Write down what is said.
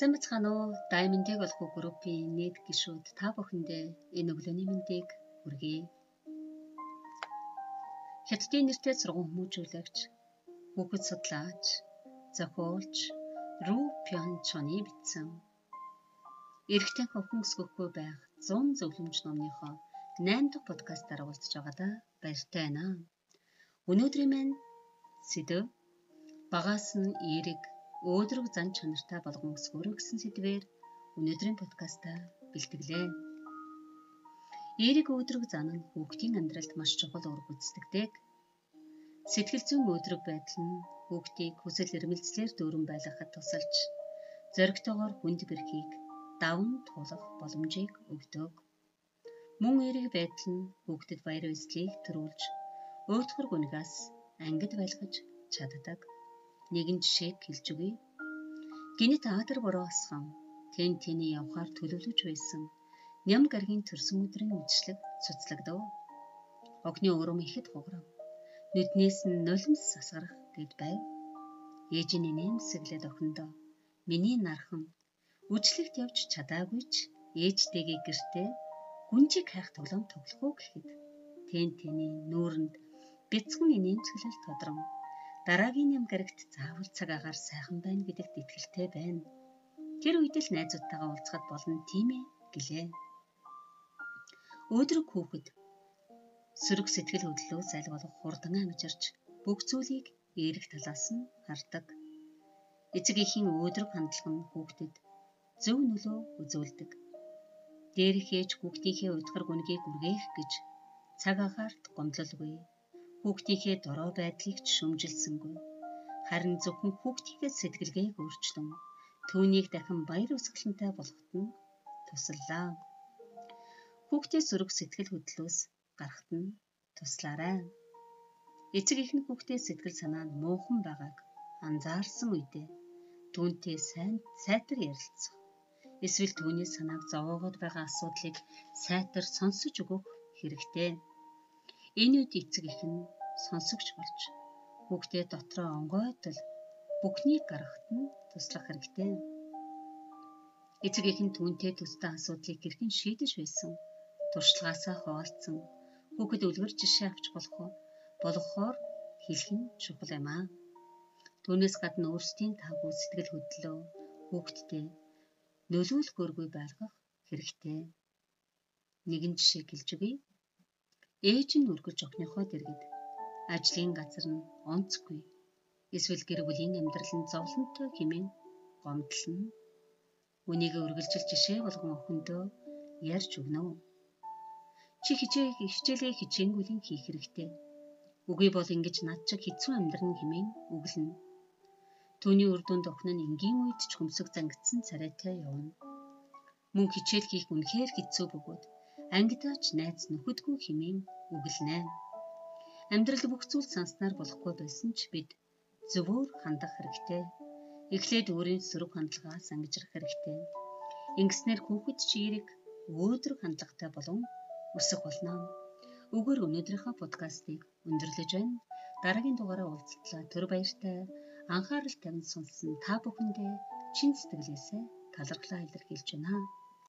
Сайн бацгаана уу? Diamond-ийг олох группийн нийт гишүүд та бүхэндээ энэ өглөөний мэндийг хүргэе. Хятадын нэртэй сургууль хүмүүжүүлэгч, хүүхэд судлаач, зохиолч Ру Пян Чоны бичсэн Эрэгтэй хөвгөн өсгөхгүй байх 100 зөвлөмж номныхоо 8 дахь подкастаар уулзж байгаадаа баяртай байна. Өнөөдрийн маань сэдв багаас нь эерэг өөдрөг зан чанартай болгон өсгөрөө гэсэн сэдвээр өнөөдрийн подкастаа бэлтгэлээ. Эерэг өөдрөг зан нь хүүхдийн амьдралд маш чухал үүрэг гүйцэтгэдэг. Сэтгэл зүйн өөдрөг байдал нь хүүхдийг хүсэл эрмэлзлээр дүүрэн байлгахад тусалж зоригтойгоор хүнд бэрхийг давн туулах боломжийг өгдөг. Мөн эерэг байдал нь хүүхдэд баяр баясгалыг төрүүлж өөтгөр гүнгээс ангид байлгаж чаддаг нэгэн жишээг хэлж өгье. Гинэт аадар бороосхон тэн тэний явхаар төлөвлөж байсан ням гаргийн төрсөн өдрийн үдшилэг цуцлагдав. Огны урам ихэд хугарав. Нүднээс нь нулимс сасгарах гэд байв. Ээжийн нэмсэглээд охиндоо миний нархан үжлэгт явж чадаагүй ч ээжтэйгээ гэртээ гүнжиг хайх тоглоом тоглох уу гэхэд тэн тэний нүүрэнд бяцхан инээмсэглэл тодром дараагийн юм гарагт заавал цаг агаар сайхан байна гэдэгт итгэлтэй байна. Тэр үед л найзуудтайгаа уулзахад болно тийм ээ гэлээ. Өөдрөг хүүхэд сөрөг сэтгэл хөдлөлөөс аль болох хурдан амжирч бүх зүйлийг эерэг талаас нь хардаг. Эцэг эхийн өөдрөг хандлага нь хүүхдэд зөв нөлөө үзүүлдэг. Дээрх ээж хүүхдийнхээ удахар гүнгийг үргээх гэж цаг агаарт гомдлолгүй хүүхдийнхээ дорой байдлыг ч шөмжилсэнгүй. Харин зөвхөн хүүхдийнхээ сэтгэлгээг өөрчлөн түүнийг дахин баяр үсгэлэнтэй болгоход нь туслалаа. Хүүхдийн сөрөг сэтгэл хөдлөлөөс гарахт нь туслаарай. Эцэг ихэн хүүхдийн сэтгэл санаа нь муухан байгааг анзаарсан үедээ түүнтэй сайн сайтар ярилцах эсвэл түүний санааг зовоогоод байгаа асуудлыг сайтар сонсож өгөх хэрэгтэй. Энэ үед эцэг их нь сонсогч болж хүүхдээ дотроо онгойтол бүхнийг гаргахад нь туслах хэрэгтэй. Эцэг их нь түүнтэй төстэй асуудлыг хэрхэн шийдэж байсан туршлагаасаа хуваалцсан хүүхэд үлгэр жишээ авч болох болгохоор хэлэх нь чухал юм аа. Түүнээс гадна өөрсдийн тавгүй сэтгэл хөдлөлөө хүүхдтэй нөлөөлөхөөргүй байлгах хэрэгтэй. Нэгэн жишээ гэлж өгье. Ээж нь үргэлж охиныхоо дэргэд ажлын газар нь онцгүй эсвэл гэр бүлийн амьдрал нь зовлонтой хэмээн гомдлно. Үнийг үргэлжил жишээ болгон охиндоо ярьж өгнө. Чи хичээ хичээлээ хичээнгүйлэн хийх хэрэгтэй. Үгүй бол ингэж над чиг хэцүү амьдрын хэмээн үглэнэ. Түүний үр дүнд охин нь энгийн үед ч хөмсөг зангидсан царайтай явна. Мөн хичээл хийх үнэхээр хэцүү бөгөөд ангидаач найз нөхөдгүй хэмээн үгэлнэ. Амьдрал бүх зүйл санснаар болохгүй байсан ч бид зөвөр хандах хэрэгтэй. Эхлээд өөрийн сөрөг хандлагаас ангижрах хэрэгтэй. Ингэснээр хүүхэд чирэг өөдрөг хандлагатай болон өсөх болно. Өгөр өнөөдрийнхөө подкастыг өндөрлөж байна. Дараагийн дугаараа уулзтлаа төр баяртай анхаарал тавьсан сонссон та бүхэндээ чин сэтгэлээсээ талархлаа илэрхийлж байна.